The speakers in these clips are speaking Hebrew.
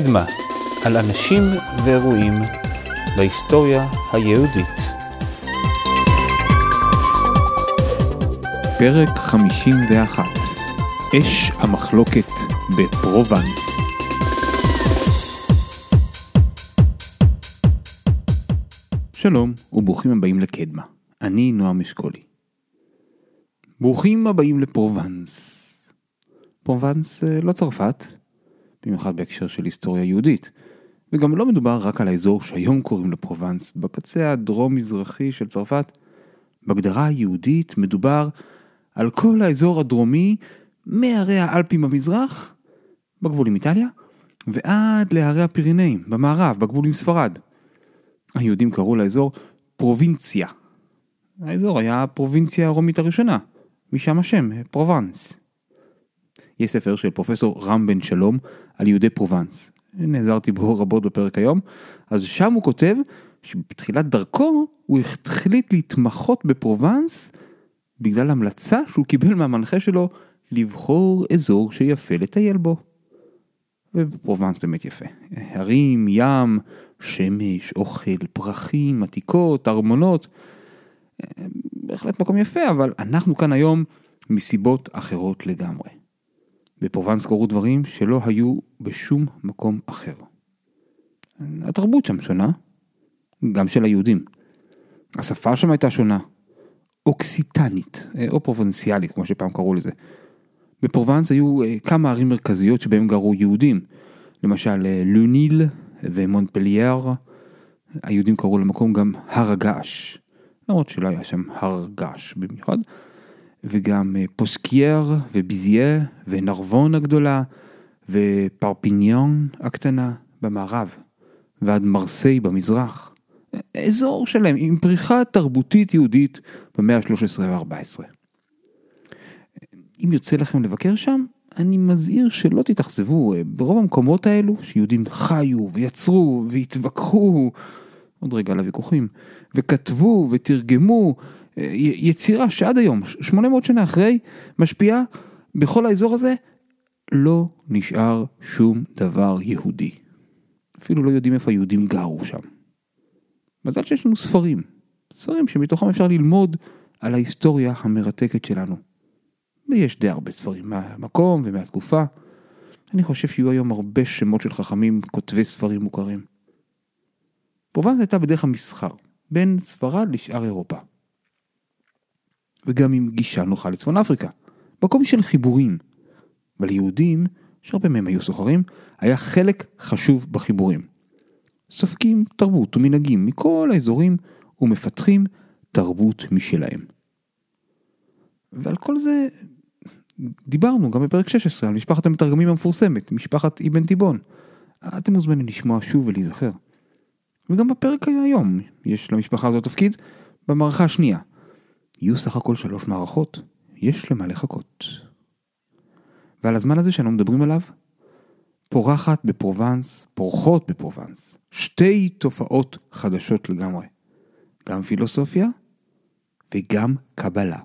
קדמה, על אנשים ואירועים בהיסטוריה היהודית. פרק 51 אש המחלוקת בפרובנס שלום וברוכים הבאים לקדמה, אני נועם אשכולי. ברוכים הבאים לפרובנס. פרובנס אה, לא צרפת, במיוחד בהקשר של היסטוריה יהודית. וגם לא מדובר רק על האזור שהיום קוראים לו פרובנס, בקצה הדרום-מזרחי של צרפת. בהגדרה היהודית מדובר על כל האזור הדרומי מהרי האלפים במזרח, בגבול עם איטליה, ועד להרי הפירינאים במערב, בגבול עם ספרד. היהודים קראו לאזור פרובינציה. האזור היה הפרובינציה הרומית הראשונה, משם השם, פרובנס. יש ספר של פרופסור רם בן שלום על יהודי פרובנס. נעזרתי בו רבות בפרק היום. אז שם הוא כותב שבתחילת דרכו הוא החליט להתמחות בפרובנס בגלל המלצה שהוא קיבל מהמנחה שלו לבחור אזור שיפה לטייל בו. ובפרובנס באמת יפה. הרים, ים, שמש, אוכל, פרחים, עתיקות, ארמונות. בהחלט מקום יפה, אבל אנחנו כאן היום מסיבות אחרות לגמרי. בפרובנס קרו דברים שלא היו בשום מקום אחר. התרבות שם שונה, גם של היהודים. השפה שם הייתה שונה, אוקסיטנית, או פרובנציאלית כמו שפעם קראו לזה. בפרובנס היו אה, כמה ערים מרכזיות שבהם גרו יהודים, למשל אה, לוניל ומונפלייר, היהודים קראו למקום גם הר הגעש, למרות שלא היה שם הר געש במיוחד. וגם אה, פוסקייר וביזיה ונרבון הגדולה ופרפיניון הקטנה במערב ועד מרסיי במזרח. אזור שלם עם פריחה תרבותית יהודית במאה ה-13 וה-14. אם יוצא לכם לבקר שם, אני מזהיר שלא תתאכזבו, אה, ברוב המקומות האלו שיהודים חיו ויצרו והתווכחו, עוד רגע לוויכוחים, וכתבו ותרגמו יצירה שעד היום, 800 שנה אחרי, משפיעה בכל האזור הזה, לא נשאר שום דבר יהודי. אפילו לא יודעים איפה היהודים גרו שם. מזל שיש לנו ספרים, ספרים שמתוכם אפשר ללמוד על ההיסטוריה המרתקת שלנו. ויש די הרבה ספרים מהמקום ומהתקופה. אני חושב שיהיו היום הרבה שמות של חכמים כותבי ספרים מוכרים. פרובנס הייתה בדרך המסחר, בין ספרד לשאר אירופה. וגם עם גישה נוחה לצפון אפריקה, מקום של חיבורים. וליהודים, שהרבה מהם היו סוחרים, היה חלק חשוב בחיבורים. סופקים תרבות ומנהגים מכל האזורים ומפתחים תרבות משלהם. ועל כל זה דיברנו גם בפרק 16 על משפחת המתרגמים המפורסמת, משפחת אבן תיבון. אתם מוזמנים לשמוע שוב ולהיזכר. וגם בפרק היום יש למשפחה הזאת תפקיד במערכה השנייה, יהיו סך הכל שלוש מערכות, יש למה לחכות. ועל הזמן הזה שאנו מדברים עליו, פורחת בפרובנס, פורחות בפרובנס, שתי תופעות חדשות לגמרי, גם פילוסופיה וגם קבלה.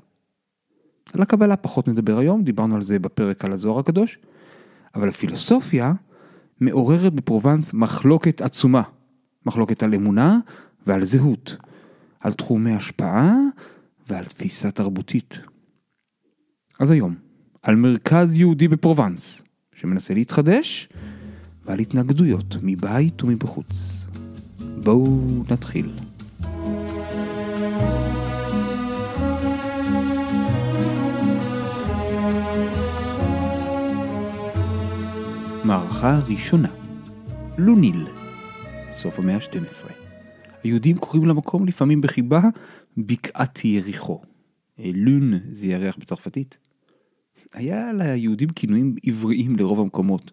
על הקבלה פחות נדבר היום, דיברנו על זה בפרק על הזוהר הקדוש, אבל הפילוסופיה מעוררת בפרובנס מחלוקת עצומה, מחלוקת על אמונה ועל זהות, על תחומי השפעה ועל תפיסה תרבותית. אז היום, על מרכז יהודי בפרובנס, שמנסה להתחדש, ועל התנגדויות מבית ומבחוץ. בואו נתחיל. מערכה ראשונה, לוניל, סוף המאה ה-12. היהודים קוראים למקום לפעמים בחיבה בקעת יריחו. לון זה ירח בצרפתית. היה ליהודים כינויים עבריים לרוב המקומות.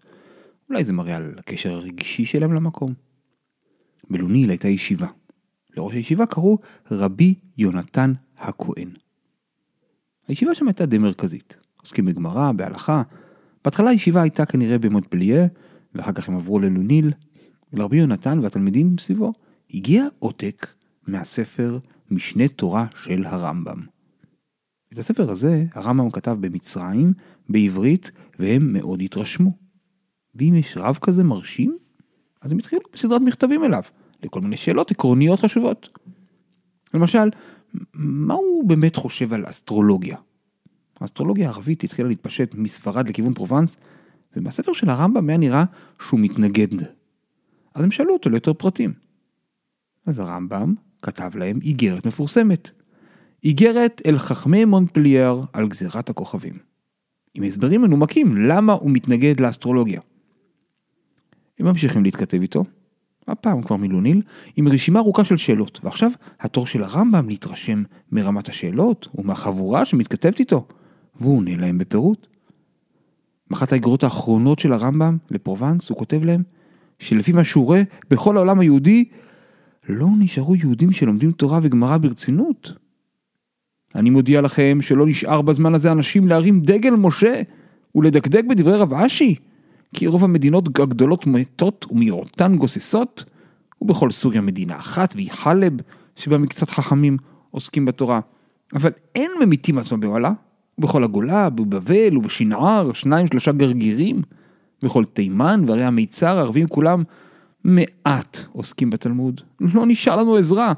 אולי זה מראה על הקשר הרגשי שלהם למקום. בלוניל הייתה ישיבה. לראש הישיבה קראו רבי יונתן הכהן. הישיבה שם הייתה די מרכזית. עוסקים בגמרא, בהלכה. בהתחלה הישיבה הייתה כנראה במונפליה, ואחר כך הם עברו ללוניל. ולרבי יונתן והתלמידים סביבו הגיע עותק מהספר משנה תורה של הרמב"ם. את הספר הזה הרמב"ם כתב במצרים, בעברית, והם מאוד התרשמו. ואם יש רב כזה מרשים, אז הם התחילו בסדרת מכתבים אליו, לכל מיני שאלות עקרוניות חשובות. למשל, מה הוא באמת חושב על אסטרולוגיה? האסטרולוגיה הערבית התחילה להתפשט מספרד לכיוון פרובנס, ומהספר של הרמב"ם היה נראה שהוא מתנגד. אז הם שאלו אותו ליותר פרטים. אז הרמב"ם כתב להם איגרת מפורסמת. איגרת אל חכמי מונפלייר על גזירת הכוכבים. עם הסברים מנומקים למה הוא מתנגד לאסטרולוגיה. הם ממשיכים להתכתב איתו, הפעם כבר מילוניל, עם רשימה ארוכה של שאלות, ועכשיו התור של הרמב"ם להתרשם מרמת השאלות ומהחבורה שמתכתבת איתו, והוא עונה להם בפירוט. באחת האגרות האחרונות של הרמב"ם לפרובנס הוא כותב להם שלפי מה שהוא רואה בכל העולם היהודי לא נשארו יהודים שלומדים תורה וגמרא ברצינות. אני מודיע לכם שלא נשאר בזמן הזה אנשים להרים דגל משה ולדקדק בדברי רב אשי, כי רוב המדינות הגדולות מתות ומיעוטן גוססות, ובכל סוריה מדינה אחת והיא חלב, שבה מקצת חכמים עוסקים בתורה. אבל אין ממיתים עצמם באוהלה, ובכל הגולה, בבבל ובשנער, שניים שלושה גרגירים, וכל תימן וערי המיצר הערבים כולם מעט עוסקים בתלמוד. לא נשאר לנו עזרה.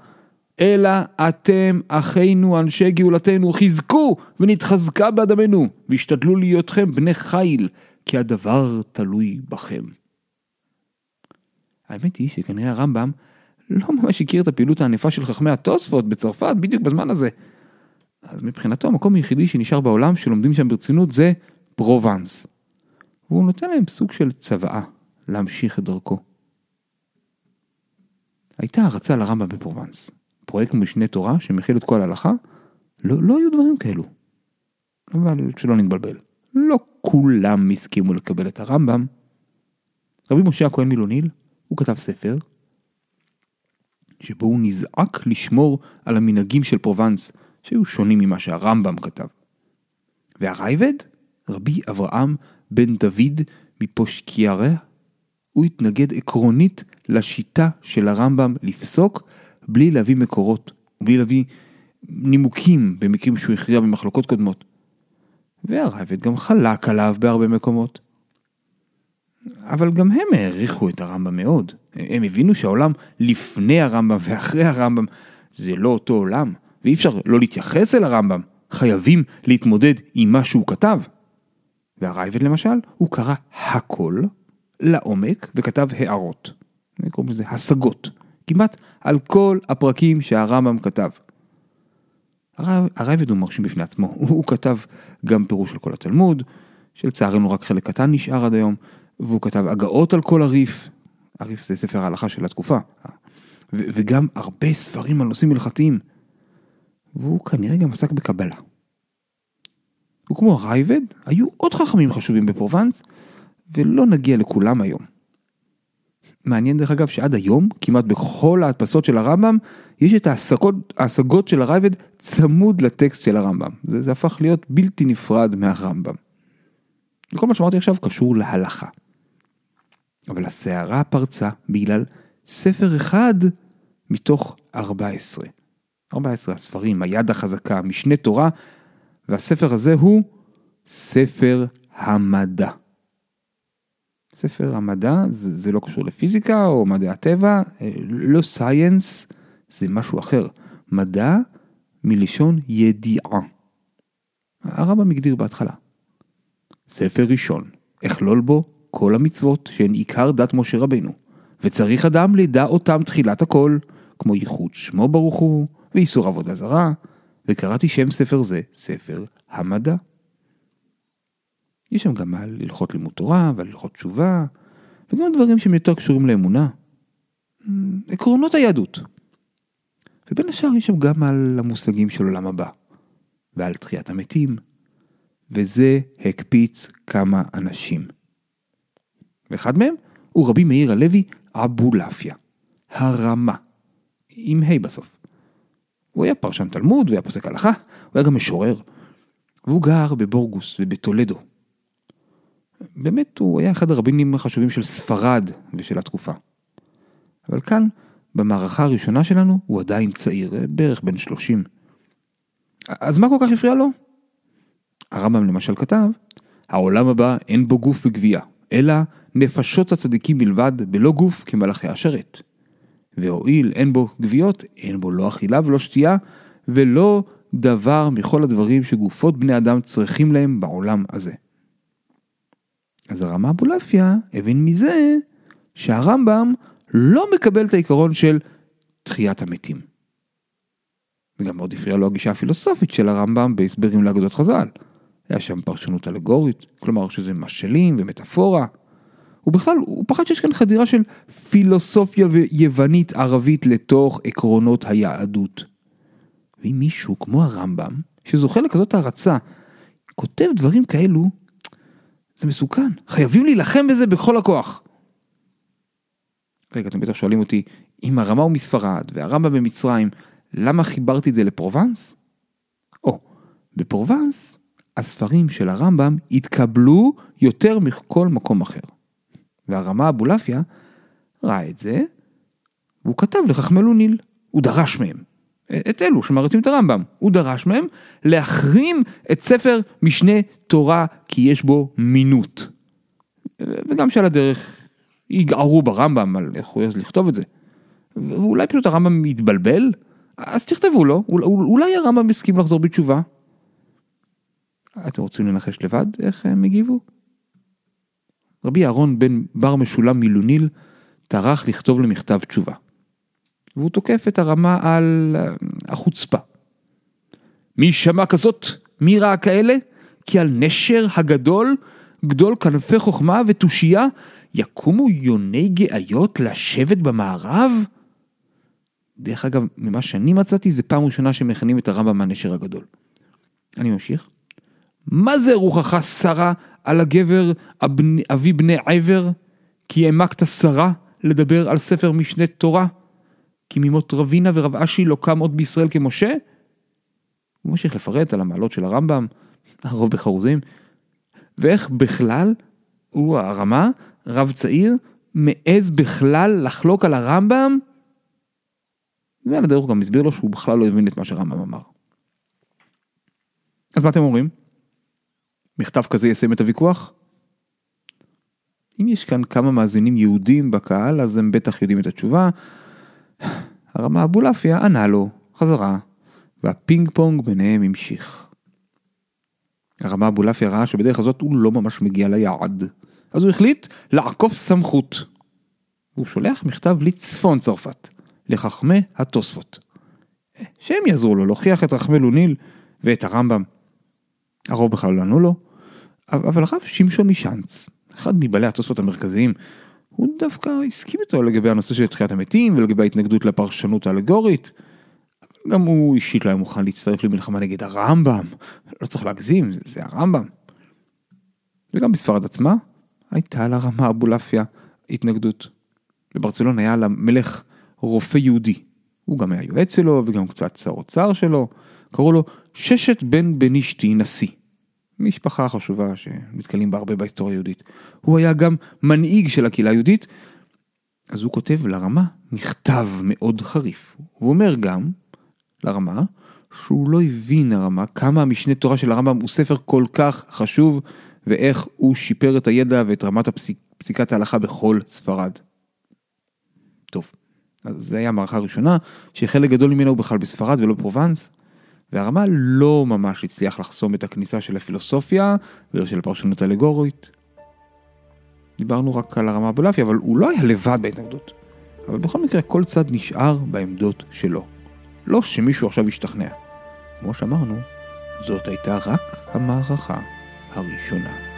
אלא אתם אחינו אנשי גאולתנו, חזקו ונתחזקה באדמנו, והשתדלו להיותכם בני חיל, כי הדבר תלוי בכם. האמת היא שכנראה הרמב"ם לא ממש הכיר את הפעילות הענפה של חכמי התוספות בצרפת בדיוק בזמן הזה. אז מבחינתו המקום היחידי שנשאר בעולם שלומדים שם ברצינות זה פרובנס. והוא נותן להם סוג של צוואה להמשיך את דרכו. הייתה הערצה לרמב"ם בפרובנס. פרויקט משנה תורה שמכיל את כל ההלכה, לא, לא היו דברים כאלו. אבל שלא נתבלבל. לא כולם הסכימו לקבל את הרמב"ם. רבי משה הכהן מילוניל, הוא כתב ספר, שבו הוא נזעק לשמור על המנהגים של פרובנס, שהיו שונים ממה שהרמב"ם כתב. והרייבד, רבי אברהם בן דוד מפושקיירה, הוא התנגד עקרונית לשיטה של הרמב"ם לפסוק בלי להביא מקורות, בלי להביא נימוקים במקרים שהוא הכריע במחלוקות קודמות. והרייבד גם חלק עליו בהרבה מקומות. אבל גם הם העריכו את הרמב"ם מאוד. הם הבינו שהעולם לפני הרמב"ם ואחרי הרמב"ם זה לא אותו עולם, ואי אפשר לא להתייחס אל הרמב"ם, חייבים להתמודד עם מה שהוא כתב. והרייבד למשל, הוא קרא הכל לעומק וכתב הערות. קוראים לזה השגות. כמעט על כל הפרקים שהרמב"ם כתב. הרייבד הוא מרשים בפני עצמו, הוא, כתב גם פירוש של כל התלמוד, שלצערנו רק חלק קטן נשאר עד היום, והוא כתב הגאות על כל הריף, הריף זה ספר ההלכה של התקופה, ו- וגם הרבה ספרים על נושאים הלכתיים, והוא כנראה גם עסק בקבלה. וכמו הרייבד, היו עוד חכמים חשובים בפרובנס, ולא נגיע לכולם היום. מעניין דרך אגב שעד היום, כמעט בכל ההדפסות של הרמב"ם, יש את ההשגות, ההשגות של הרייבד צמוד לטקסט של הרמב"ם. זה, זה הפך להיות בלתי נפרד מהרמב"ם. כל מה שאמרתי עכשיו קשור להלכה. אבל הסערה פרצה בגלל ספר אחד מתוך 14. 14 הספרים, היד החזקה, משנה תורה, והספר הזה הוא ספר המדע. ספר המדע זה, זה לא קשור לפיזיקה או מדעי הטבע, אה, לא סייאנס זה משהו אחר. מדע מלשון ידיעה. הרמב"ם הגדיר בהתחלה. ספר ראשון, אכלול בו כל המצוות שהן עיקר דת משה רבנו, וצריך אדם לדע אותם תחילת הכל, כמו ייחוד שמו ברוך הוא, ואיסור עבודה זרה, וקראתי שם ספר זה ספר המדע. יש שם גם על הלכות לימוד תורה ועל הלכות תשובה, וגם דברים שהם יותר קשורים לאמונה. עקרונות היהדות. ובין השאר יש שם גם על המושגים של עולם הבא, ועל תחיית המתים, וזה הקפיץ כמה אנשים. ואחד מהם הוא רבי מאיר הלוי אבולעפיה, הרמה, עם ה' בסוף. הוא היה פרשן תלמוד והיה פוסק הלכה, הוא היה גם משורר. והוא גר בבורגוס ובטולדו, באמת הוא היה אחד הרבינים החשובים של ספרד ושל התקופה. אבל כאן, במערכה הראשונה שלנו, הוא עדיין צעיר, בערך בן 30. אז מה כל כך הפריע לו? הרמב"ם למשל כתב, העולם הבא אין בו גוף וגבייה, אלא נפשות הצדיקים בלבד, בלא גוף כמלאכי השרת. והואיל אין בו גוויות, אין בו לא אכילה ולא שתייה, ולא דבר מכל הדברים שגופות בני אדם צריכים להם בעולם הזה. אז הרמה אבולעפיה הבין מזה שהרמב"ם לא מקבל את העיקרון של תחיית המתים. וגם מאוד הפריעה לו הגישה הפילוסופית של הרמב"ם בהסברים לאגדות חז"ל. היה שם פרשנות אלגורית, כלומר שזה משלים ומטאפורה. ובכלל, הוא פחד שיש כאן חדירה של פילוסופיה יוונית ערבית לתוך עקרונות היהדות. ואם מישהו כמו הרמב"ם, שזוכה לכזאת הערצה, כותב דברים כאלו, זה מסוכן. חייבים להילחם בזה בכל הכוח. רגע, אתם בטח שואלים אותי, אם הרמה הוא מספרד והרמב"ם במצרים, למה חיברתי את זה לפרובנס? או, בפרובנס הספרים של הרמב"ם התקבלו יותר מכל מקום אחר. והרמה אבולעפיה ראה את זה, והוא כתב לחכמלו ניל, הוא דרש מהם, את אלו שמרצים את הרמב"ם, הוא דרש מהם להחרים את ספר משנה תורה כי יש בו מינות. וגם שעל הדרך יגערו ברמב"ם על איך הוא יעז לכתוב את זה. ואולי פשוט הרמב"ם יתבלבל, אז תכתבו לו, אולי הרמב"ם יסכים לחזור בתשובה. אתם רוצים לנחש לבד איך הם הגיבו? רבי אהרון בן בר משולם מילוניל טרח לכתוב למכתב תשובה. והוא תוקף את הרמה על אה, החוצפה. מי שמע כזאת? מי ראה כאלה? כי על נשר הגדול, גדול כנפי חוכמה ותושייה, יקומו יוני גאיות לשבת במערב? דרך אגב, ממה שאני מצאתי, זה פעם ראשונה שמכנים את הרמב"ם מהנשר הגדול. אני ממשיך. מה זה רוחך שרה על הגבר אבי בני עבר? כי העמקת שרה לדבר על ספר משנה תורה? כי ממות רבינה ורב אשי לא קם עוד בישראל כמשה? הוא ממשיך לפרט על המעלות של הרמב"ם, הרוב בחרוזים, ואיך בכלל הוא הרמה, רב צעיר, מעז בכלל לחלוק על הרמב"ם, ועל הדרך הוא גם הסביר לו שהוא בכלל לא הבין את מה שהרמב"ם אמר. אז מה אתם אומרים? מכתב כזה יסיים את הוויכוח? אם יש כאן כמה מאזינים יהודים בקהל, אז הם בטח יודעים את התשובה. הרמה אבולעפיה ענה לו חזרה, והפינג פונג ביניהם המשיך. הרמה אבולעפיה ראה שבדרך הזאת הוא לא ממש מגיע ליעד, אז הוא החליט לעקוף סמכות. הוא שולח מכתב לצפון צרפת, לחכמי התוספות. שהם יעזרו לו להוכיח את רחמי לוניל ואת הרמב"ם. הרוב בכלל לא ענו לו, אבל הרב שמשון משאנץ, אחד מבעלי התוספות המרכזיים, הוא דווקא הסכים איתו לגבי הנושא של תחיית המתים ולגבי ההתנגדות לפרשנות האלגורית. גם הוא אישית לא היה מוכן להצטרף למלחמה נגד הרמב"ם, לא צריך להגזים, זה, זה הרמב"ם. וגם בספרד עצמה הייתה לרמה אבולעפיה התנגדות. בברצלון היה למלך רופא יהודי, הוא גם היה יועץ שלו וגם קצת שר אוצר שלו, קראו לו ששת בן בנישתי נשיא. משפחה חשובה שנתקלים בה הרבה בהיסטוריה היהודית. הוא היה גם מנהיג של הקהילה היהודית, אז הוא כותב לרמה מכתב מאוד חריף. הוא אומר גם לרמה שהוא לא הבין הרמה כמה המשנה תורה של הרמב"ם הוא ספר כל כך חשוב ואיך הוא שיפר את הידע ואת רמת הפסיק, פסיקת ההלכה בכל ספרד. טוב, אז זה היה המערכה הראשונה שחלק גדול ממנה הוא בכלל בספרד ולא בפרובנס. והרמה לא ממש הצליח לחסום את הכניסה של הפילוסופיה ולא של הפרשנות האלגורית. דיברנו רק על הרמה הבולעפיה, אבל הוא לא היה לבד בהתנגדות. אבל בכל מקרה, כל צד נשאר בעמדות שלו. לא שמישהו עכשיו ישתכנע. כמו שאמרנו, זאת הייתה רק המערכה הראשונה.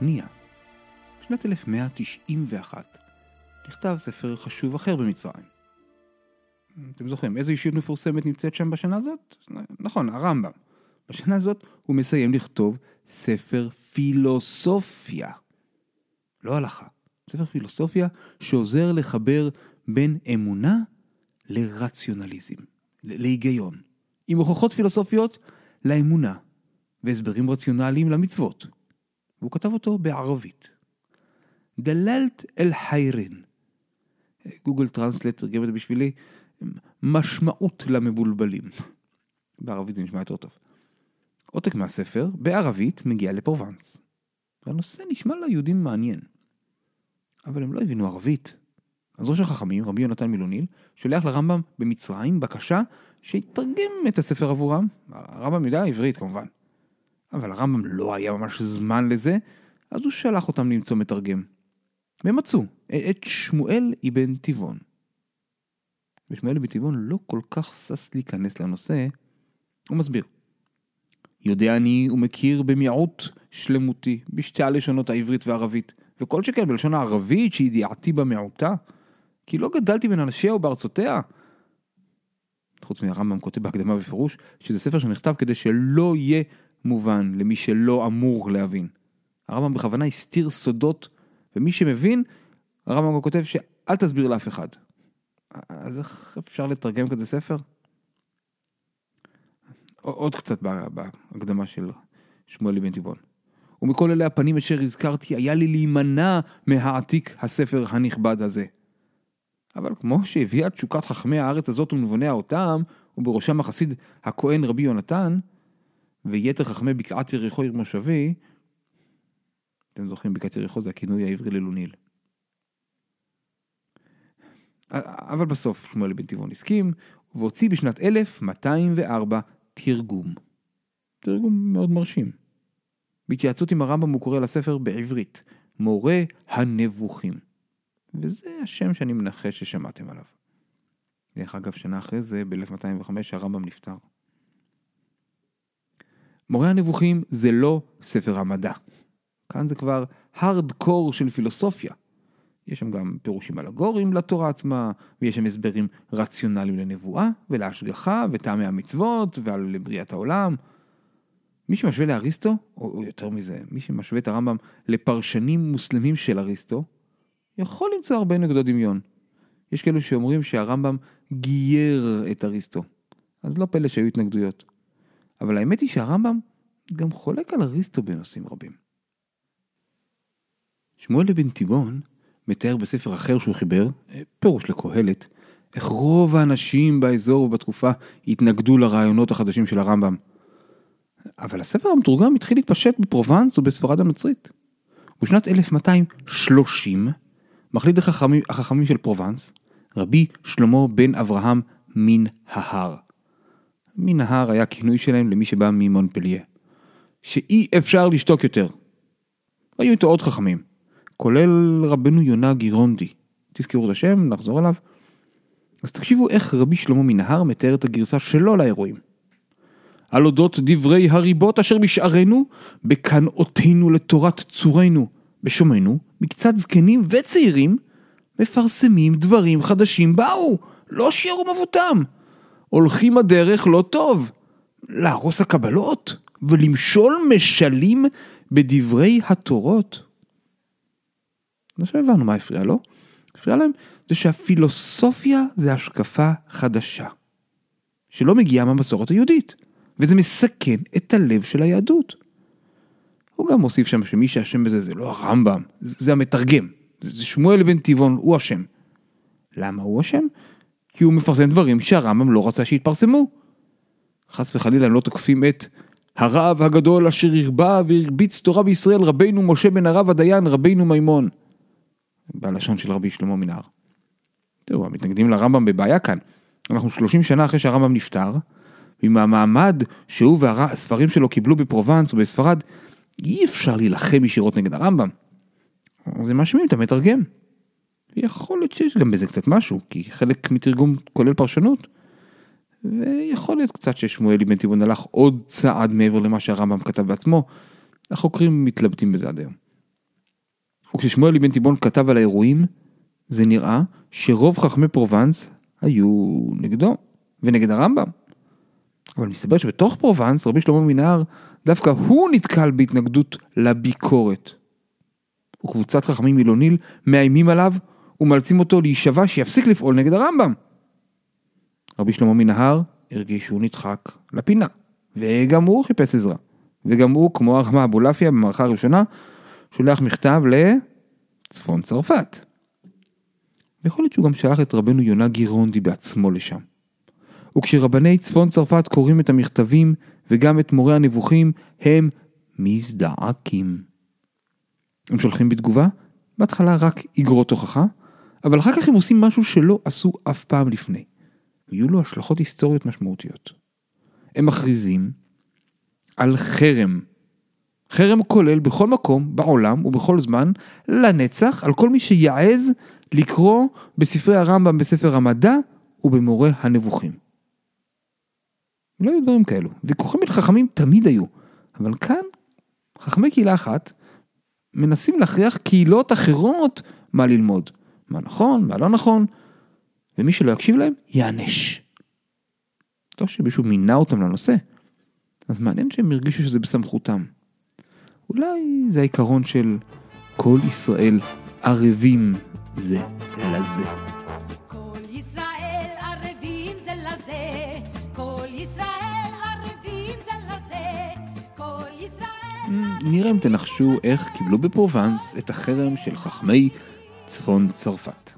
השנייה. בשנת 1191 נכתב ספר חשוב אחר במצרים. אתם זוכרים איזה אישיות מפורסמת נמצאת שם בשנה הזאת? נכון, הרמב"ם. בשנה הזאת הוא מסיים לכתוב ספר פילוסופיה. לא הלכה, ספר פילוסופיה שעוזר לחבר בין אמונה לרציונליזם, להיגיון, עם הוכחות פילוסופיות לאמונה והסברים רציונליים למצוות. והוא כתב אותו בערבית. דללת אל חיירין. גוגל טרנסלט תרגם את זה בשבילי, משמעות למבולבלים. בערבית זה נשמע יותר טוב. עותק מהספר, בערבית, מגיע לפרובנס. והנושא נשמע ליהודים מעניין. אבל הם לא הבינו ערבית. אז ראש החכמים, רבי יונתן מילוניל, שולח לרמב"ם במצרים בקשה שיתרגם את הספר עבורם. הרמב"ם יודע עברית כמובן. אבל הרמב"ם לא היה ממש זמן לזה, אז הוא שלח אותם למצוא מתרגם. והם מצאו את שמואל אבן טבעון. ושמואל אבן טבעון לא כל כך שש להיכנס לנושא, הוא מסביר. יודע אני ומכיר במיעוט שלמותי בשתי הלשונות העברית והערבית, וכל שכן בלשון הערבית שידיעתי במיעוטה, כי לא גדלתי בין אנשיה ובארצותיה. חוץ מהרמב"ם כותב בהקדמה בפירוש, שזה ספר שנכתב כדי שלא יהיה מובן למי שלא אמור להבין. הרמב"ם בכוונה הסתיר סודות, ומי שמבין, הרמב"ם גם כותב שאל תסביר לאף אחד. אז איך אפשר לתרגם כזה ספר? עוד קצת בהקדמה של שמואל בן טבעון. ומכל אלה הפנים אשר הזכרתי, היה לי להימנע מהעתיק הספר הנכבד הזה. אבל כמו שהביאה תשוקת חכמי הארץ הזאת ונבוניה אותם, ובראשם החסיד הכהן רבי יונתן, ויתר חכמי בקעת יריחו עיר מושבי, אתם זוכרים, בקעת יריחו זה הכינוי העברי ללוניל. אבל בסוף שמואל בן טבעון הסכים, והוציא בשנת 1204 תרגום. תרגום מאוד מרשים. בהתייעצות עם הרמב"ם הוא קורא לספר בעברית, מורה הנבוכים. וזה השם שאני מנחש ששמעתם עליו. דרך אגב, שנה אחרי זה, ב-1205, הרמב"ם נפטר. מורה הנבוכים זה לא ספר המדע. כאן זה כבר הארד-קור של פילוסופיה. יש שם גם פירושים אלגוריים לתורה עצמה, ויש שם הסברים רציונליים לנבואה ולהשגחה וטעמי המצוות ועל בריאת העולם. מי שמשווה לאריסטו, או יותר מזה, מי שמשווה את הרמב"ם לפרשנים מוסלמים של אריסטו, יכול למצוא הרבה נקודות דמיון. יש כאלו שאומרים שהרמב"ם גייר את אריסטו, אז לא פלא שהיו התנגדויות. אבל האמת היא שהרמב"ם גם חולק על אריסטו בנושאים רבים. שמואל אבן תיבון מתאר בספר אחר שהוא חיבר, פירוש לקהלת, איך רוב האנשים באזור ובתקופה התנגדו לרעיונות החדשים של הרמב"ם. אבל הספר המתורגם התחיל להתפשט בפרובנס ובספרד הנוצרית. בשנת 1230 מחליט החכמים, החכמים של פרובנס, רבי שלמה בן אברהם מן ההר. מן ההר היה כינוי שלהם למי שבא ממונפליה. שאי אפשר לשתוק יותר. היו איתו עוד חכמים, כולל רבנו יונה גירונדי. תזכרו את השם, נחזור אליו. אז תקשיבו איך רבי שלמה מנהר מתאר את הגרסה שלו לאירועים. על אודות דברי הריבות אשר בשערינו, בקנאותינו לתורת צורנו, בשומנו, מקצת זקנים וצעירים, מפרסמים דברים חדשים באו, לא שיערו מבותם. הולכים הדרך לא טוב, להרוס הקבלות ולמשול משלים בדברי התורות. עכשיו הבנו מה הפריע לו. הפריע להם זה שהפילוסופיה זה השקפה חדשה, שלא מגיעה מהמסורת היהודית, וזה מסכן את הלב של היהדות. הוא גם מוסיף שם שמי שאשם בזה זה לא הרמב"ם, זה המתרגם, זה שמואל בן טבעון, הוא אשם. למה הוא אשם? כי הוא מפרסם דברים שהרמב"ם לא רצה שיתפרסמו. חס וחלילה הם לא תוקפים את הרב הגדול אשר הרבה והרביץ תורה בישראל רבינו משה בן הרב הדיין רבינו מימון. בלשון של רבי שלמה מנהר. תראו, המתנגדים לרמב"ם בבעיה כאן. אנחנו 30 שנה אחרי שהרמב"ם נפטר, ועם המעמד שהוא והספרים שלו קיבלו בפרובנס ובספרד, אי אפשר להילחם ישירות נגד הרמב"ם. אז הם מאשימים את המתרגם. ויכול להיות שיש גם בזה קצת משהו, כי חלק מתרגום כולל פרשנות. ויכול להיות קצת ששמואל אבן תיבון הלך עוד צעד מעבר למה שהרמב"ם כתב בעצמו. החוקרים מתלבטים בזה עד היום. וכששמואל אבן תיבון כתב על האירועים, זה נראה שרוב חכמי פרובנס היו נגדו ונגד הרמב"ם. אבל מסתבר שבתוך פרובנס רבי שלמה מן ההר דווקא הוא נתקל בהתנגדות לביקורת. וקבוצת חכמים מילוניל מאיימים עליו ומאלצים אותו להישבע שיפסיק לפעול נגד הרמב"ם. רבי שלמה מנהר הרגיש שהוא נדחק לפינה, וגם הוא חיפש עזרה. וגם הוא, כמו הרמה אבולעפיה במערכה הראשונה, שולח מכתב צפון צרפת. ויכול להיות שהוא גם שלח את רבנו יונה גירונדי בעצמו לשם. וכשרבני צפון צרפת קוראים את המכתבים וגם את מורה הנבוכים, הם מזדעקים. הם שולחים בתגובה, בהתחלה רק אגרות הוכחה, אבל אחר כך הם עושים משהו שלא עשו אף פעם לפני. ויהיו לו השלכות היסטוריות משמעותיות. הם מכריזים על חרם. חרם כולל בכל מקום, בעולם ובכל זמן, לנצח, על כל מי שיעז לקרוא בספרי הרמב"ם בספר המדע ובמורה הנבוכים. לא היו דברים כאלו. ויכוחים בין חכמים תמיד היו, אבל כאן חכמי קהילה אחת מנסים להכריח קהילות אחרות מה ללמוד. מה נכון, מה לא נכון, ומי שלא יקשיב להם, ייענש. טוב שמישהו מינה אותם לנושא, אז מעניין שהם הרגישו שזה בסמכותם. אולי זה העיקרון של כל ישראל ערבים זה לזה. כל ישראל ערבים זה לזה, כל ישראל ערבים זה לזה, כל ישראל... נראה אם תנחשו איך קיבלו בפרובנס את החרם של חכמי צפון צרפת.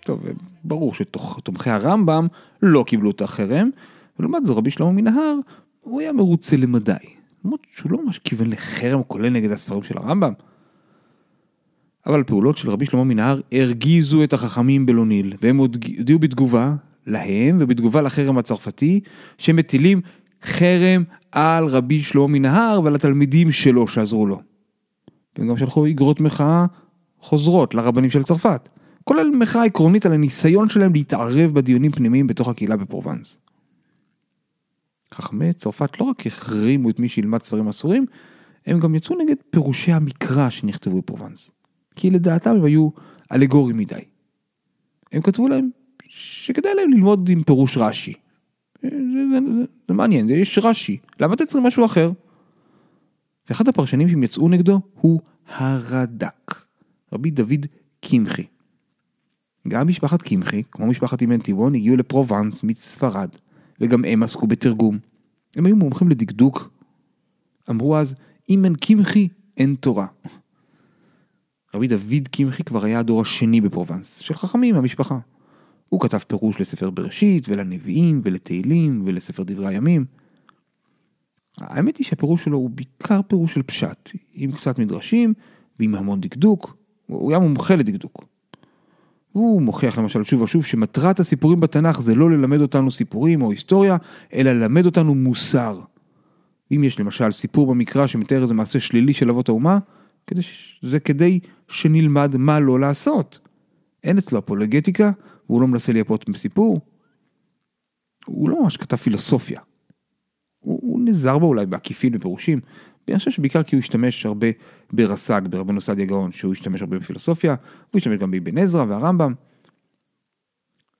טוב, ברור שתומכי הרמב"ם לא קיבלו את החרם, ולעומת זאת רבי שלמה מנהר, הוא היה מרוצה למדי. למרות שהוא לא ממש כיוון לחרם כולל נגד הספרים של הרמב"ם. אבל הפעולות של רבי שלמה מנהר הרגיזו את החכמים בלוניל, והם הודיעו בתגובה להם ובתגובה לחרם הצרפתי, שמטילים חרם על רבי שלמה מנהר ועל התלמידים שלו שעזרו לו. והם גם שלחו אגרות מחאה חוזרות לרבנים של צרפת, כולל מחאה עקרונית על הניסיון שלהם להתערב בדיונים פנימיים בתוך הקהילה בפרובנס. חכמי צרפת לא רק החרימו את מי שילמד ספרים אסורים, הם גם יצאו נגד פירושי המקרא שנכתבו בפרובנס. כי לדעתם הם היו אלגוריים מדי. הם כתבו להם שכדאי להם ללמוד עם פירוש רש"י. זה, זה, זה, זה מעניין, יש רש"י, למה אתם צריכים משהו אחר? ואחד הפרשנים שהם יצאו נגדו הוא הרד"ק, רבי דוד קמחי. גם משפחת קמחי, כמו משפחת אימן טבעון, הגיעו לפרובנס מספרד, וגם הם עסקו בתרגום. הם היו מומחים לדקדוק. אמרו אז, אם אין קמחי, אין תורה. רבי דוד קמחי כבר היה הדור השני בפרובנס, של חכמים מהמשפחה. הוא כתב פירוש לספר בראשית, ולנביאים, ולתהילים, ולספר דברי הימים. האמת היא שהפירוש שלו הוא בעיקר פירוש של פשט, עם קצת מדרשים, ועם המון דקדוק. הוא היה מומחה לדקדוק. הוא מוכיח למשל שוב ושוב שמטרת הסיפורים בתנ"ך זה לא ללמד אותנו סיפורים או היסטוריה, אלא ללמד אותנו מוסר. אם יש למשל סיפור במקרא שמתאר איזה מעשה שלילי של אבות האומה, כדי ש... זה כדי שנלמד מה לא לעשות. אין אצלו אפולוגטיקה, והוא לא מנסה לייפות בסיפור. הוא לא ממש כתב פילוסופיה. הוא, הוא נזהר בה אולי בעקיפין בפירושים. אני חושב שבעיקר כי הוא השתמש הרבה ברס"ג, ברבנו סעדיה גאון, שהוא השתמש הרבה בפילוסופיה, הוא השתמש גם באבן עזרא והרמב"ם.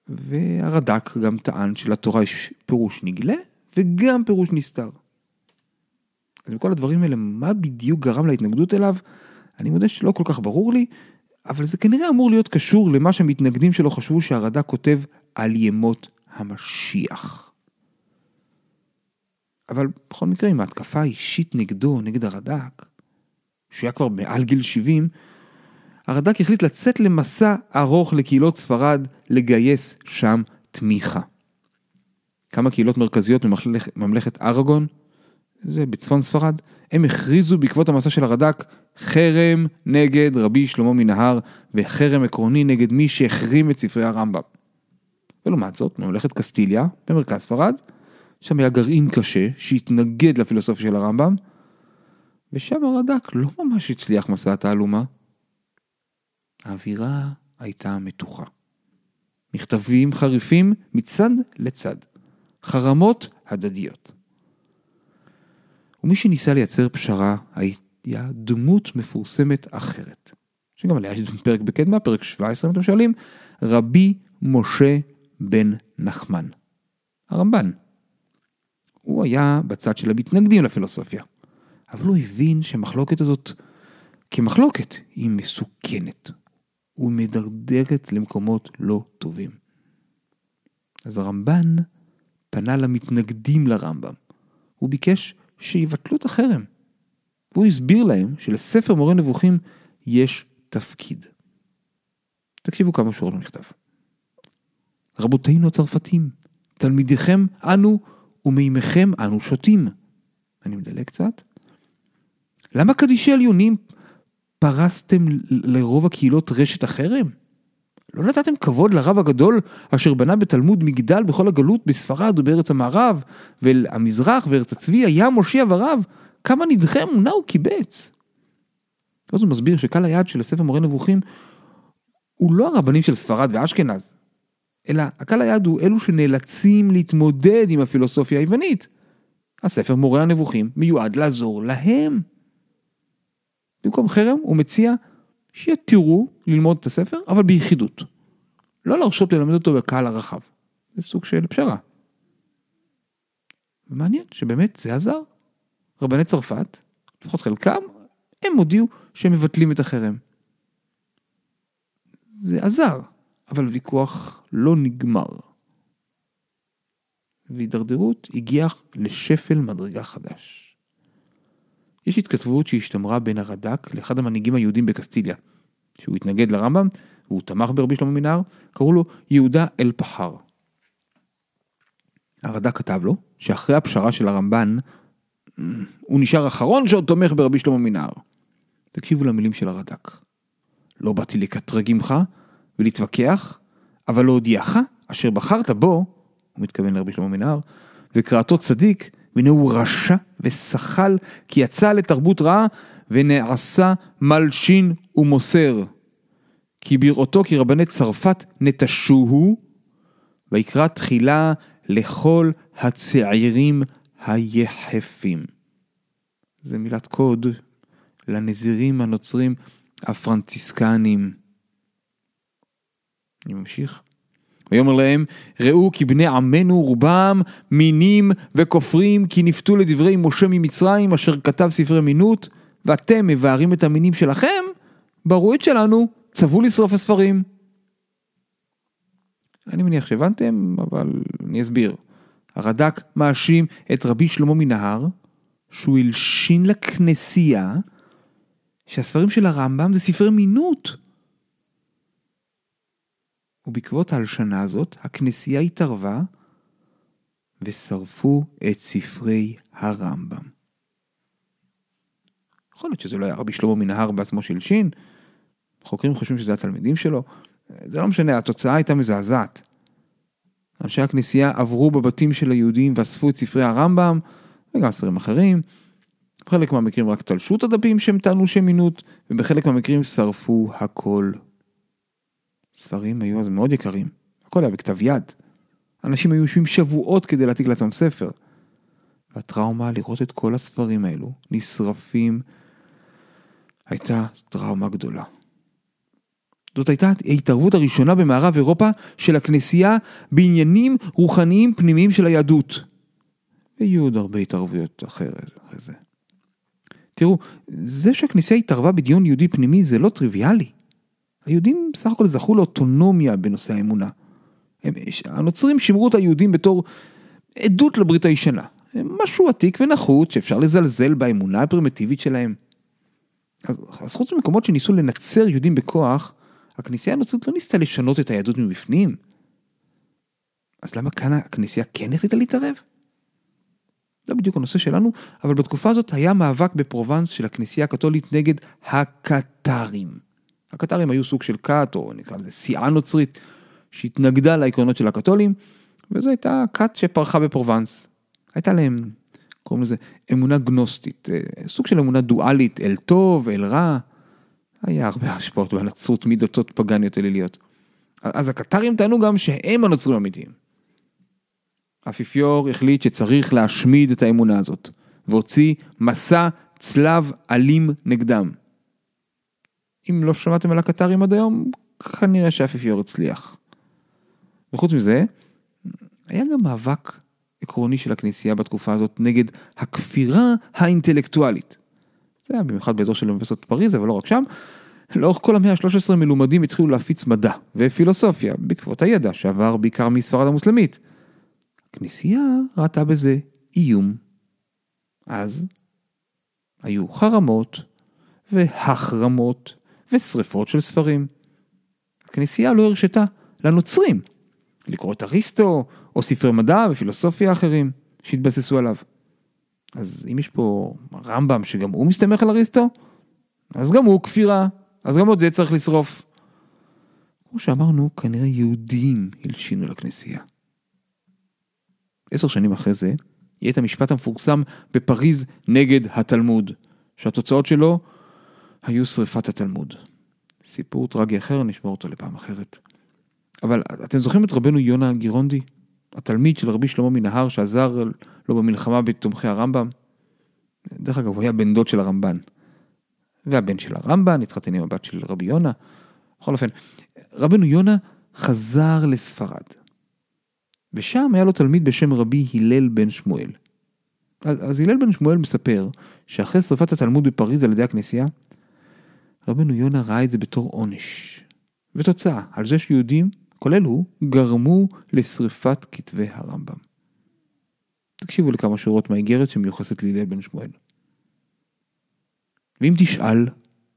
והרד"ק גם טען שלתורה יש פירוש נגלה וגם פירוש נסתר. אז מכל הדברים האלה, מה בדיוק גרם להתנגדות אליו? אני מודה שלא כל כך ברור לי, אבל זה כנראה אמור להיות קשור למה שהמתנגדים שלו חשבו שהרד"ק כותב על ימות המשיח. אבל בכל מקרה, עם ההתקפה האישית נגדו, נגד הרד"ק, שהוא היה כבר מעל גיל 70, הרד"ק החליט לצאת למסע ארוך לקהילות ספרד, לגייס שם תמיכה. כמה קהילות מרכזיות מממלכת אראגון, זה בצפון ספרד, הם הכריזו בעקבות המסע של הרד"ק חרם נגד רבי שלמה מנהר וחרם עקרוני נגד מי שהחרים את ספרי הרמב"ם. ולעומת זאת, ממלכת קסטיליה, במרכז ספרד, שם היה גרעין קשה שהתנגד לפילוסופיה של הרמב"ם, ושם הרד"ק לא ממש הצליח מסע התעלומה. האווירה הייתה מתוחה. מכתבים חריפים מצד לצד, חרמות הדדיות. ומי שניסה לייצר פשרה היה דמות מפורסמת אחרת, שגם עליה יש פרק בקדמה, פרק 17 אם אתם שואלים, רבי משה בן נחמן, הרמב"ן. הוא היה בצד של המתנגדים לפילוסופיה, אבל הוא הבין שהמחלוקת הזאת כמחלוקת היא מסוכנת, ומדרדרת למקומות לא טובים. אז הרמב"ן פנה למתנגדים לרמב"ם, הוא ביקש שיבטלו את החרם. והוא הסביר להם שלספר מורה נבוכים יש תפקיד. תקשיבו כמה שורות במכתב. רבותינו הצרפתים, תלמידיכם אנו ומימיכם אנו שותים. אני מדלג קצת. למה קדישי עליונים פרסתם לרוב הקהילות רשת החרם? לא נתתם כבוד לרב הגדול אשר בנה בתלמוד מגדל בכל הגלות בספרד ובארץ המערב, ואל המזרח וארץ הצבי היה מושיע ורב, כמה נדחי אמונה הוא קיבץ. אז הוא מסביר שקהל היעד של הספר מורה נבוכים הוא לא הרבנים של ספרד ואשכנז, אלא הקהל היעד הוא אלו שנאלצים להתמודד עם הפילוסופיה היוונית. הספר מורה הנבוכים מיועד לעזור להם. במקום חרם הוא מציע שיתירו ללמוד את הספר, אבל ביחידות. לא להרשות ללמד אותו בקהל הרחב. זה סוג של פשרה. ומעניין שבאמת זה עזר. רבני צרפת, לפחות חלקם, הם הודיעו שהם מבטלים את החרם. זה עזר, אבל ויכוח לא נגמר. והידרדרות הגיעה לשפל מדרגה חדש. יש התכתבות שהשתמרה בין הרד"ק לאחד המנהיגים היהודים בקסטיליה, שהוא התנגד לרמב"ם והוא תמך ברבי שלמה מנהר, קראו לו יהודה אל פחר. הרד"ק כתב לו שאחרי הפשרה של הרמב"ן, הוא נשאר אחרון שעוד תומך ברבי שלמה מנהר. תקשיבו למילים של הרד"ק. לא באתי לקטרג עמך ולהתווכח, אבל להודיעך אשר בחרת בו, הוא מתכוון לרבי שלמה מנהר, וקראתו צדיק, והנה הוא רשע ושחל, כי יצא לתרבות רעה ונעשה מלשין ומוסר. כי בראותו כי רבני צרפת נטשוהו, ויקרא תחילה לכל הצעירים היחפים. זה מילת קוד לנזירים הנוצרים הפרנציסקנים. אני ממשיך. ויאמר להם, ראו כי בני עמנו רובם מינים וכופרים כי נפתו לדברי משה ממצרים אשר כתב ספרי מינות, ואתם מבארים את המינים שלכם, ברואית שלנו, צוו לשרוף הספרים. אני מניח שהבנתם, אבל אני אסביר. הרד"ק מאשים את רבי שלמה מנהר, שהוא הלשין לכנסייה, שהספרים של הרמב"ם זה ספרי מינות. ובעקבות ההלשנה הזאת, הכנסייה התערבה ושרפו את ספרי הרמב"ם. יכול להיות שזה לא היה רבי שלמה מנהר בעצמו שהלשין, חוקרים חושבים שזה התלמידים שלו, זה לא משנה, התוצאה הייתה מזעזעת. אנשי הכנסייה עברו בבתים של היהודים ואספו את ספרי הרמב"ם, וגם ספרים אחרים. בחלק מהמקרים רק תלשו את הדפים שהם טענו שהם מינות, ובחלק מהמקרים שרפו הכל. ספרים היו אז מאוד יקרים, הכל היה בכתב יד. אנשים היו יושבים שבועות כדי להעתיק לעצמם ספר. והטראומה לראות את כל הספרים האלו נשרפים הייתה טראומה גדולה. זאת הייתה ההתערבות הראשונה במערב אירופה של הכנסייה בעניינים רוחניים פנימיים של היהדות. ויהיו עוד הרבה התערבויות אחרי זה. תראו, זה שהכנסייה התערבה בדיון יהודי פנימי זה לא טריוויאלי. היהודים בסך הכל זכו לאוטונומיה בנושא האמונה. הם, הנוצרים שימרו את היהודים בתור עדות לברית הישנה. משהו עתיק ונחות שאפשר לזלזל באמונה הפרימיטיבית שלהם. אז, אז חוץ ממקומות שניסו לנצר יהודים בכוח, הכנסייה הנוצרית לא ניסתה לשנות את היהדות מבפנים. אז למה כאן הכנסייה כן החליטה להתערב? זה בדיוק הנושא שלנו, אבל בתקופה הזאת היה מאבק בפרובנס של הכנסייה הקתולית נגד הקטרים. הקטרים היו סוג של כת, או נקרא לזה סיעה נוצרית, שהתנגדה לעקרונות של הקתולים, וזו הייתה כת שפרחה בפרובנס. הייתה להם, קוראים לזה אמונה גנוסטית, אה, סוג של אמונה דואלית, אל טוב, אל רע. היה הרבה השפעות בנצרות מדתות פגניות אליליות. אז הקטרים טענו גם שהם הנוצרים האמיתיים. האפיפיור החליט שצריך להשמיד את האמונה הזאת, והוציא מסע צלב אלים נגדם. אם לא שמעתם על הקטרים עד היום, כנראה שהאפיפיור הצליח. וחוץ מזה, היה גם מאבק עקרוני של הכנסייה בתקופה הזאת נגד הכפירה האינטלקטואלית. זה היה במיוחד באזור של אוניברסיטת פריז, אבל לא רק שם. לאורך כל המאה ה-13 מלומדים התחילו להפיץ מדע ופילוסופיה בעקבות הידע שעבר בעיקר מספרד המוסלמית. הכנסייה ראתה בזה איום. אז היו חרמות והחרמות ושריפות של ספרים. הכנסייה לא הרשתה לנוצרים לקרוא את אריסטו או ספרי מדע ופילוסופיה אחרים שהתבססו עליו. אז אם יש פה רמב"ם שגם הוא מסתמך על אריסטו, אז גם הוא כפירה, אז גם עוד זה צריך לשרוף. כמו שאמרנו, כנראה יהודים הלשינו לכנסייה. עשר שנים אחרי זה, יהיה את המשפט המפורסם בפריז נגד התלמוד, שהתוצאות שלו היו שריפת התלמוד. סיפור טרגי אחר, נשמור אותו לפעם אחרת. אבל אתם זוכרים את רבנו יונה גירונדי? התלמיד של רבי שלמה מנהר שעזר לו במלחמה בתומכי הרמב"ם? דרך אגב, הוא היה בן דוד של הרמב"ן. והבן של הרמב"ן התחתן עם הבת של רבי יונה. בכל אופן, רבנו יונה חזר לספרד. ושם היה לו תלמיד בשם רבי הלל בן שמואל. אז, אז הלל בן שמואל מספר שאחרי שרפת התלמוד בפריז על ידי הכנסייה, רבנו יונה ראה את זה בתור עונש. ותוצאה, על זה שיהודים, כולל הוא, גרמו לשרפת כתבי הרמב"ם. תקשיבו לכמה שורות מהאיגרת שמיוחסת להלל בן שמואל. ואם תשאל,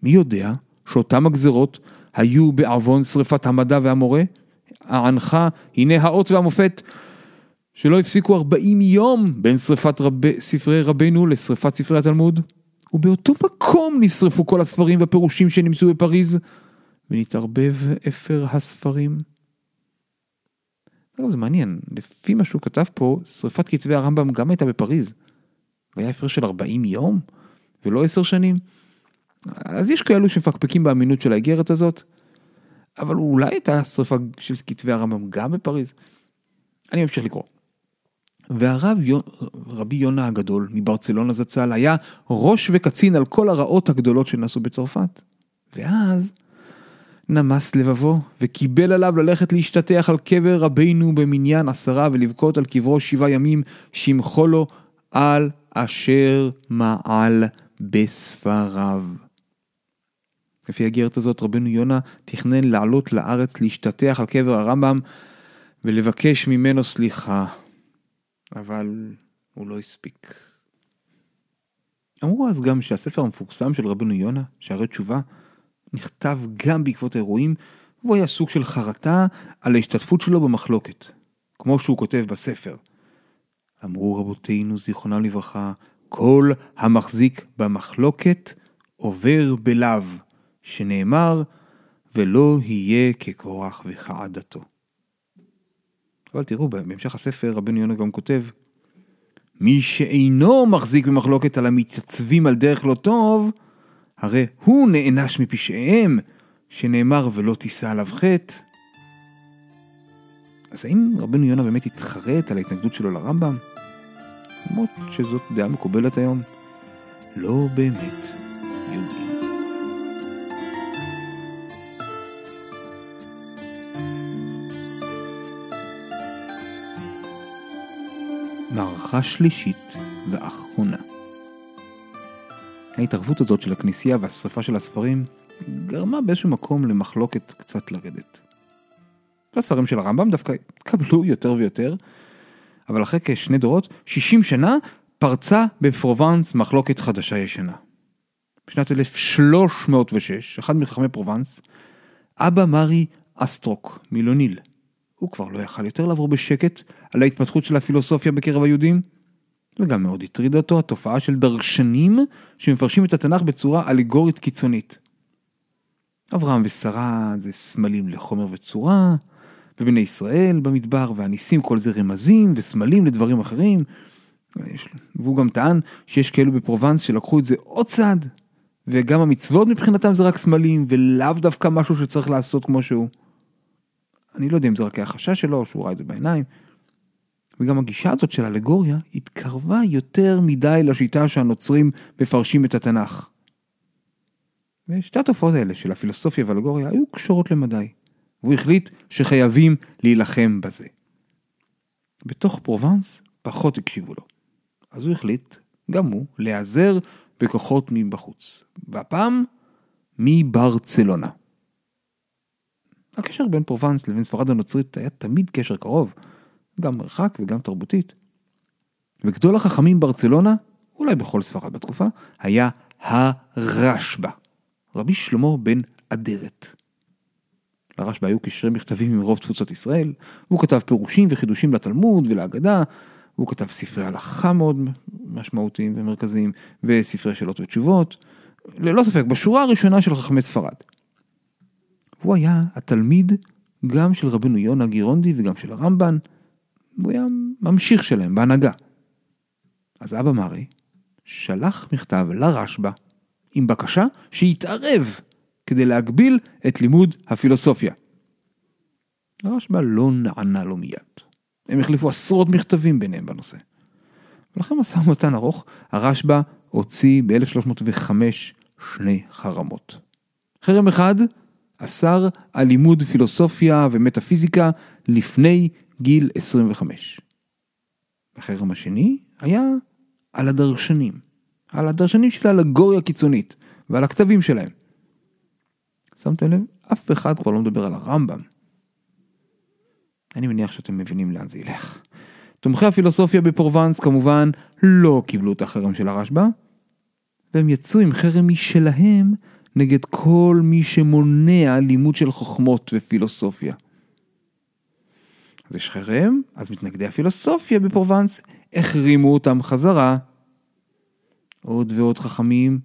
מי יודע שאותם הגזרות היו בעוון שרפת המדע והמורה? הענך, הנה האות והמופת, שלא הפסיקו 40 יום בין שרפת רב... ספרי רבנו לשרפת ספרי התלמוד, ובאותו מקום נשרפו כל הספרים והפירושים שנמצאו בפריז, ונתערבב אפר הספרים. זה מעניין, לפי מה שהוא כתב פה, שרפת כתבי הרמב"ם גם הייתה בפריז. והיה הפרש של 40 יום, ולא 10 שנים. אז יש כאלו שמפקפקים באמינות של האיגרת הזאת, אבל אולי הייתה שרפה של כתבי הרמב"ם גם בפריז. אני ממשיך לקרוא. והרב רבי יונה הגדול מברצלונה זצ"ל היה ראש וקצין על כל הרעות הגדולות שנעשו בצרפת. ואז נמס לבבו וקיבל עליו ללכת להשתטח על קבר רבינו במניין עשרה ולבכות על קברו שבעה ימים שמחו לו על אשר מעל בספריו. לפי הגרת הזאת רבנו יונה תכנן לעלות לארץ להשתטח על קבר הרמב"ם ולבקש ממנו סליחה. אבל הוא לא הספיק. אמרו אז גם שהספר המפורסם של רבנו יונה, שערי תשובה, נכתב גם בעקבות האירועים, והוא היה סוג של חרטה על ההשתתפות שלו במחלוקת, כמו שהוא כותב בספר. אמרו רבותינו זיכרונם לברכה, כל המחזיק במחלוקת עובר בלאו, שנאמר, ולא יהיה ככורח וכעדתו. אבל תראו, בהמשך הספר רבנו יונה גם כותב, מי שאינו מחזיק במחלוקת על המתייצבים על דרך לא טוב, הרי הוא נענש מפשעיהם, שנאמר ולא תישא עליו חטא. אז האם רבנו יונה באמת התחרט על ההתנגדות שלו לרמב"ם? למרות שזאת דעה מקובלת היום, לא באמת יודעים. מערכה שלישית ואחרונה. ההתערבות הזאת של הכנסייה והשרפה של הספרים גרמה באיזשהו מקום למחלוקת קצת לרדת. והספרים של הרמב"ם דווקא התקבלו יותר ויותר, אבל אחרי כשני דורות, 60 שנה, פרצה בפרובנס מחלוקת חדשה ישנה. בשנת 1306, אחד מחכמי פרובנס, אבא מרי אסטרוק מלוניל, הוא כבר לא יכל יותר לעבור בשקט על ההתפתחות של הפילוסופיה בקרב היהודים, וגם מאוד הטרידה אותו התופעה של דרשנים שמפרשים את התנ"ך בצורה אלגורית קיצונית. אברהם ושרה זה סמלים לחומר וצורה, ובני ישראל במדבר והניסים כל זה רמזים וסמלים לדברים אחרים. והוא גם טען שיש כאלו בפרובנס שלקחו את זה עוד צעד, וגם המצוות מבחינתם זה רק סמלים ולאו דווקא משהו שצריך לעשות כמו שהוא. אני לא יודע אם זה רק היה חשש שלו, או שהוא ראה את זה בעיניים. וגם הגישה הזאת של אלגוריה התקרבה יותר מדי לשיטה שהנוצרים מפרשים את התנ"ך. ושתי התופעות האלה של הפילוסופיה והאלגוריה היו קשורות למדי. והוא החליט שחייבים להילחם בזה. בתוך פרובנס פחות הקשיבו לו. אז הוא החליט, גם הוא, להיעזר בכוחות מבחוץ. והפעם, מברצלונה. הקשר בין פרובנס לבין ספרד הנוצרית היה תמיד קשר קרוב, גם מרחק וגם תרבותית. וגדול החכמים ברצלונה, אולי בכל ספרד בתקופה, היה הרשב"א, רבי שלמה בן אדרת. לרשב"א היו קשרי מכתבים עם רוב תפוצות ישראל, והוא כתב פירושים וחידושים לתלמוד ולאגדה, והוא כתב ספרי הלכה מאוד משמעותיים ומרכזיים, וספרי שאלות ותשובות, ללא ספק, בשורה הראשונה של חכמי ספרד. והוא היה התלמיד גם של רבנו יונה גירונדי וגם של הרמב"ן, הוא היה ממשיך שלהם בהנהגה. אז אבא מרי שלח מכתב לרשב"א עם בקשה שיתערב כדי להגביל את לימוד הפילוסופיה. הרשב"א לא נענה לו מיד. הם החליפו עשרות מכתבים ביניהם בנושא. ולכן משא ומתן ארוך, הרשב"א הוציא ב-1305 שני חרמות. חרם אחד אסר על לימוד פילוסופיה ומטאפיזיקה לפני גיל 25. החרם השני היה על הדרשנים, על הדרשנים של האלגוריה הקיצונית ועל הכתבים שלהם. שמתם לב? אף אחד כבר לא מדבר על הרמב"ם. אני מניח שאתם מבינים לאן זה ילך. תומכי הפילוסופיה בפרובנס כמובן לא קיבלו את החרם של הרשב"א, והם יצאו עם חרם משלהם נגד כל מי שמונע לימוד של חוכמות ופילוסופיה. אז יש חרם, אז מתנגדי הפילוסופיה בפרובנס החרימו אותם חזרה. עוד ועוד חכמים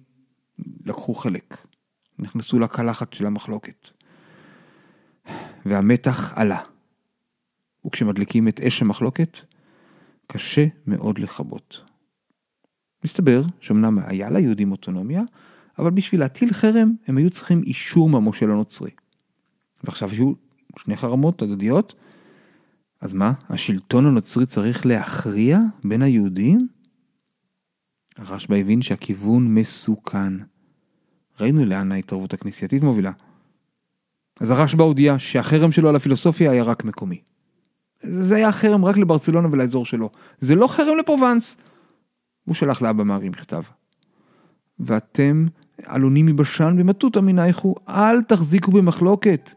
לקחו חלק, נכנסו לקלחת של המחלוקת. והמתח עלה. וכשמדליקים את אש המחלוקת, קשה מאוד לכבות. מסתבר שאומנם היה ליהודים אוטונומיה, אבל בשביל להטיל חרם הם היו צריכים אישור מהמושל הנוצרי. ועכשיו היו שני חרמות הדדיות, אז מה, השלטון הנוצרי צריך להכריע בין היהודים? הרשב"א הבין שהכיוון מסוכן. ראינו לאן ההתערבות הכנסייתית מובילה. אז הרשב"א הודיע שהחרם שלו על הפילוסופיה היה רק מקומי. זה היה חרם רק לברצלונה ולאזור שלו. זה לא חרם לפרובנס. הוא שלח לאבא מארי מכתב. ואתם, עלונים מבשן במטותא מנייכו, אל תחזיקו במחלוקת.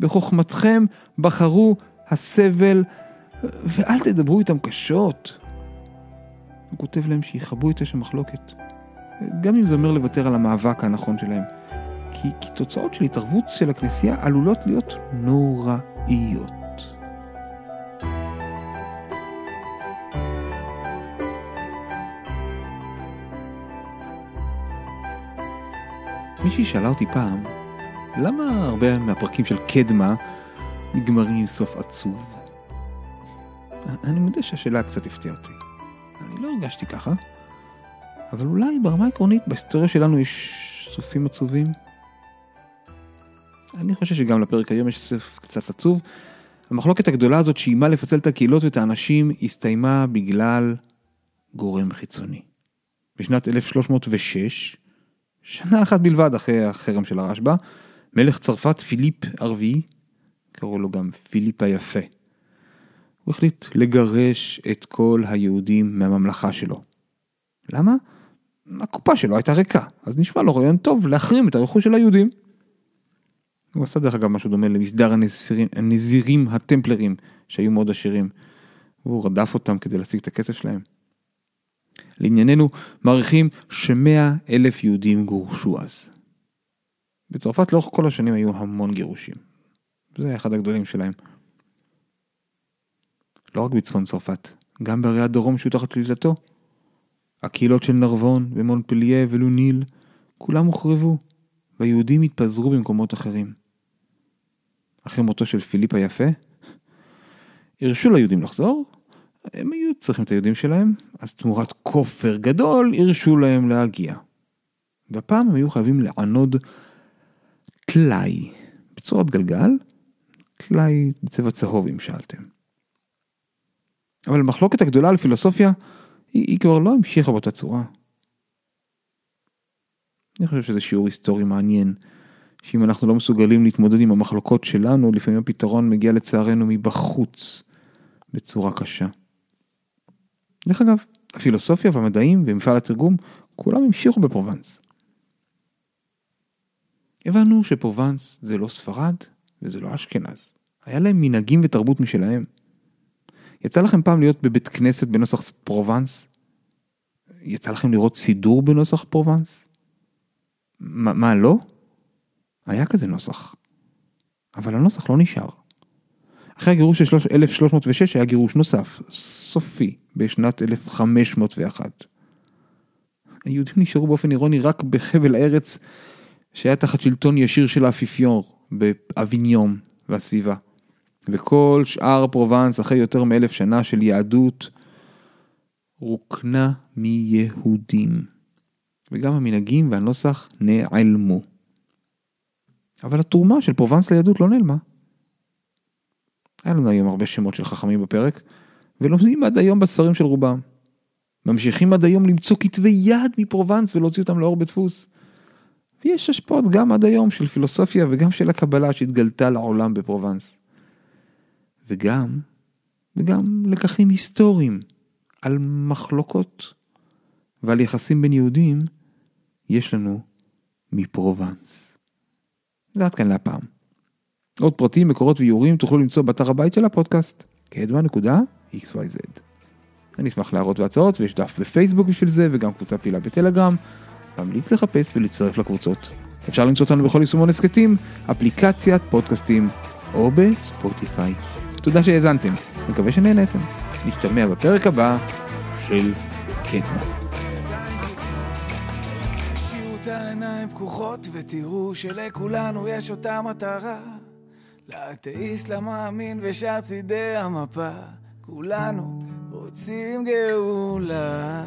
בחוכמתכם בחרו הסבל, ואל תדברו איתם קשות. הוא כותב להם שיכבו את אש המחלוקת. גם אם זה אומר לוותר על המאבק הנכון שלהם. כי, כי תוצאות של התערבות של הכנסייה עלולות להיות נוראיות. מישהי שאלה אותי פעם, למה הרבה מהפרקים של קדמה נגמרים עם סוף עצוב? אני מודה שהשאלה קצת הפתיעה אותי. אני לא הרגשתי ככה, אבל אולי ברמה העקרונית בהיסטוריה שלנו יש סופים עצובים. אני חושב שגם לפרק היום יש סוף קצת עצוב. המחלוקת הגדולה הזאת שאיימה לפצל את הקהילות ואת האנשים הסתיימה בגלל גורם חיצוני. בשנת 1306 שנה אחת בלבד אחרי החרם של הרשב"א, מלך צרפת פיליפ הרביעי, קראו לו גם פיליפ היפה. הוא החליט לגרש את כל היהודים מהממלכה שלו. למה? הקופה שלו הייתה ריקה, אז נשמע לו רעיון טוב להחרים את הרכוש של היהודים. הוא עשה דרך אגב משהו דומה למסדר הנזירים, הנזירים הטמפלרים שהיו מאוד עשירים. והוא רדף אותם כדי להשיג את הכסף שלהם. לענייננו, מעריכים שמאה אלף יהודים גורשו אז. בצרפת לאורך כל השנים היו המון גירושים. זה אחד הגדולים שלהם. לא רק בצפון צרפת, גם בערי הדרום שהיו תחת שליטתו. הקהילות של נרבון ומונפליה ולוניל, כולם הוחרבו, והיהודים התפזרו במקומות אחרים. אחרי מותו של פיליפ היפה, הרשו ליהודים לחזור, הם היו צריכים את היהודים שלהם, אז תמורת כופר גדול הרשו להם להגיע. והפעם הם היו חייבים לענוד טלאי בצורת גלגל, טלאי בצבע צהוב אם שאלתם. אבל המחלוקת הגדולה על פילוסופיה היא, היא כבר לא המשיכה באותה צורה. אני חושב שזה שיעור היסטורי מעניין, שאם אנחנו לא מסוגלים להתמודד עם המחלוקות שלנו, לפעמים הפתרון מגיע לצערנו מבחוץ, בצורה קשה. דרך אגב, הפילוסופיה והמדעים ומפעל התרגום, כולם המשיכו בפרובנס. הבנו שפרובנס זה לא ספרד וזה לא אשכנז. היה להם מנהגים ותרבות משלהם. יצא לכם פעם להיות בבית כנסת בנוסח פרובנס? יצא לכם לראות סידור בנוסח פרובנס? מה, מה לא? היה כזה נוסח. אבל הנוסח לא נשאר. אחרי הגירוש של 1306 היה גירוש נוסף, סופי, בשנת 1501. היהודים נשארו באופן אירוני רק בחבל הארץ שהיה תחת שלטון ישיר של האפיפיור באביניום והסביבה. וכל שאר פרובנס אחרי יותר מאלף שנה של יהדות רוקנה מיהודים. וגם המנהגים והנוסח נעלמו. אבל התרומה של פרובנס ליהדות לא נעלמה. היה לנו היום הרבה שמות של חכמים בפרק, ולומדים עד היום בספרים של רובם. ממשיכים עד היום למצוא כתבי יד מפרובנס ולהוציא אותם לאור בדפוס. ויש השפעות גם עד היום של פילוסופיה וגם של הקבלה שהתגלתה לעולם בפרובנס. וגם, וגם לקחים היסטוריים על מחלוקות ועל יחסים בין יהודים יש לנו מפרובנס. ועד כאן להפעם. עוד פרטים, מקורות ואיורים תוכלו למצוא באתר הבית של הפודקאסט, קדמה.xyz. אני אשמח להערות והצעות ויש דף בפייסבוק בשביל זה וגם קבוצה פעילה בטלגרם. ממליץ לחפש ולהצטרף לקבוצות. אפשר למצוא אותנו בכל יישומון הסכתים, אפליקציית פודקאסטים או בספוטיפיי. תודה שהאזנתם, מקווה שנהנתם. נשתמע בפרק הבא של קדמה. העיניים פקוחות ותראו שלכולנו יש אותה מטרה. לאתאיסט, למאמין ושאר צידי המפה, כולנו רוצים גאולה.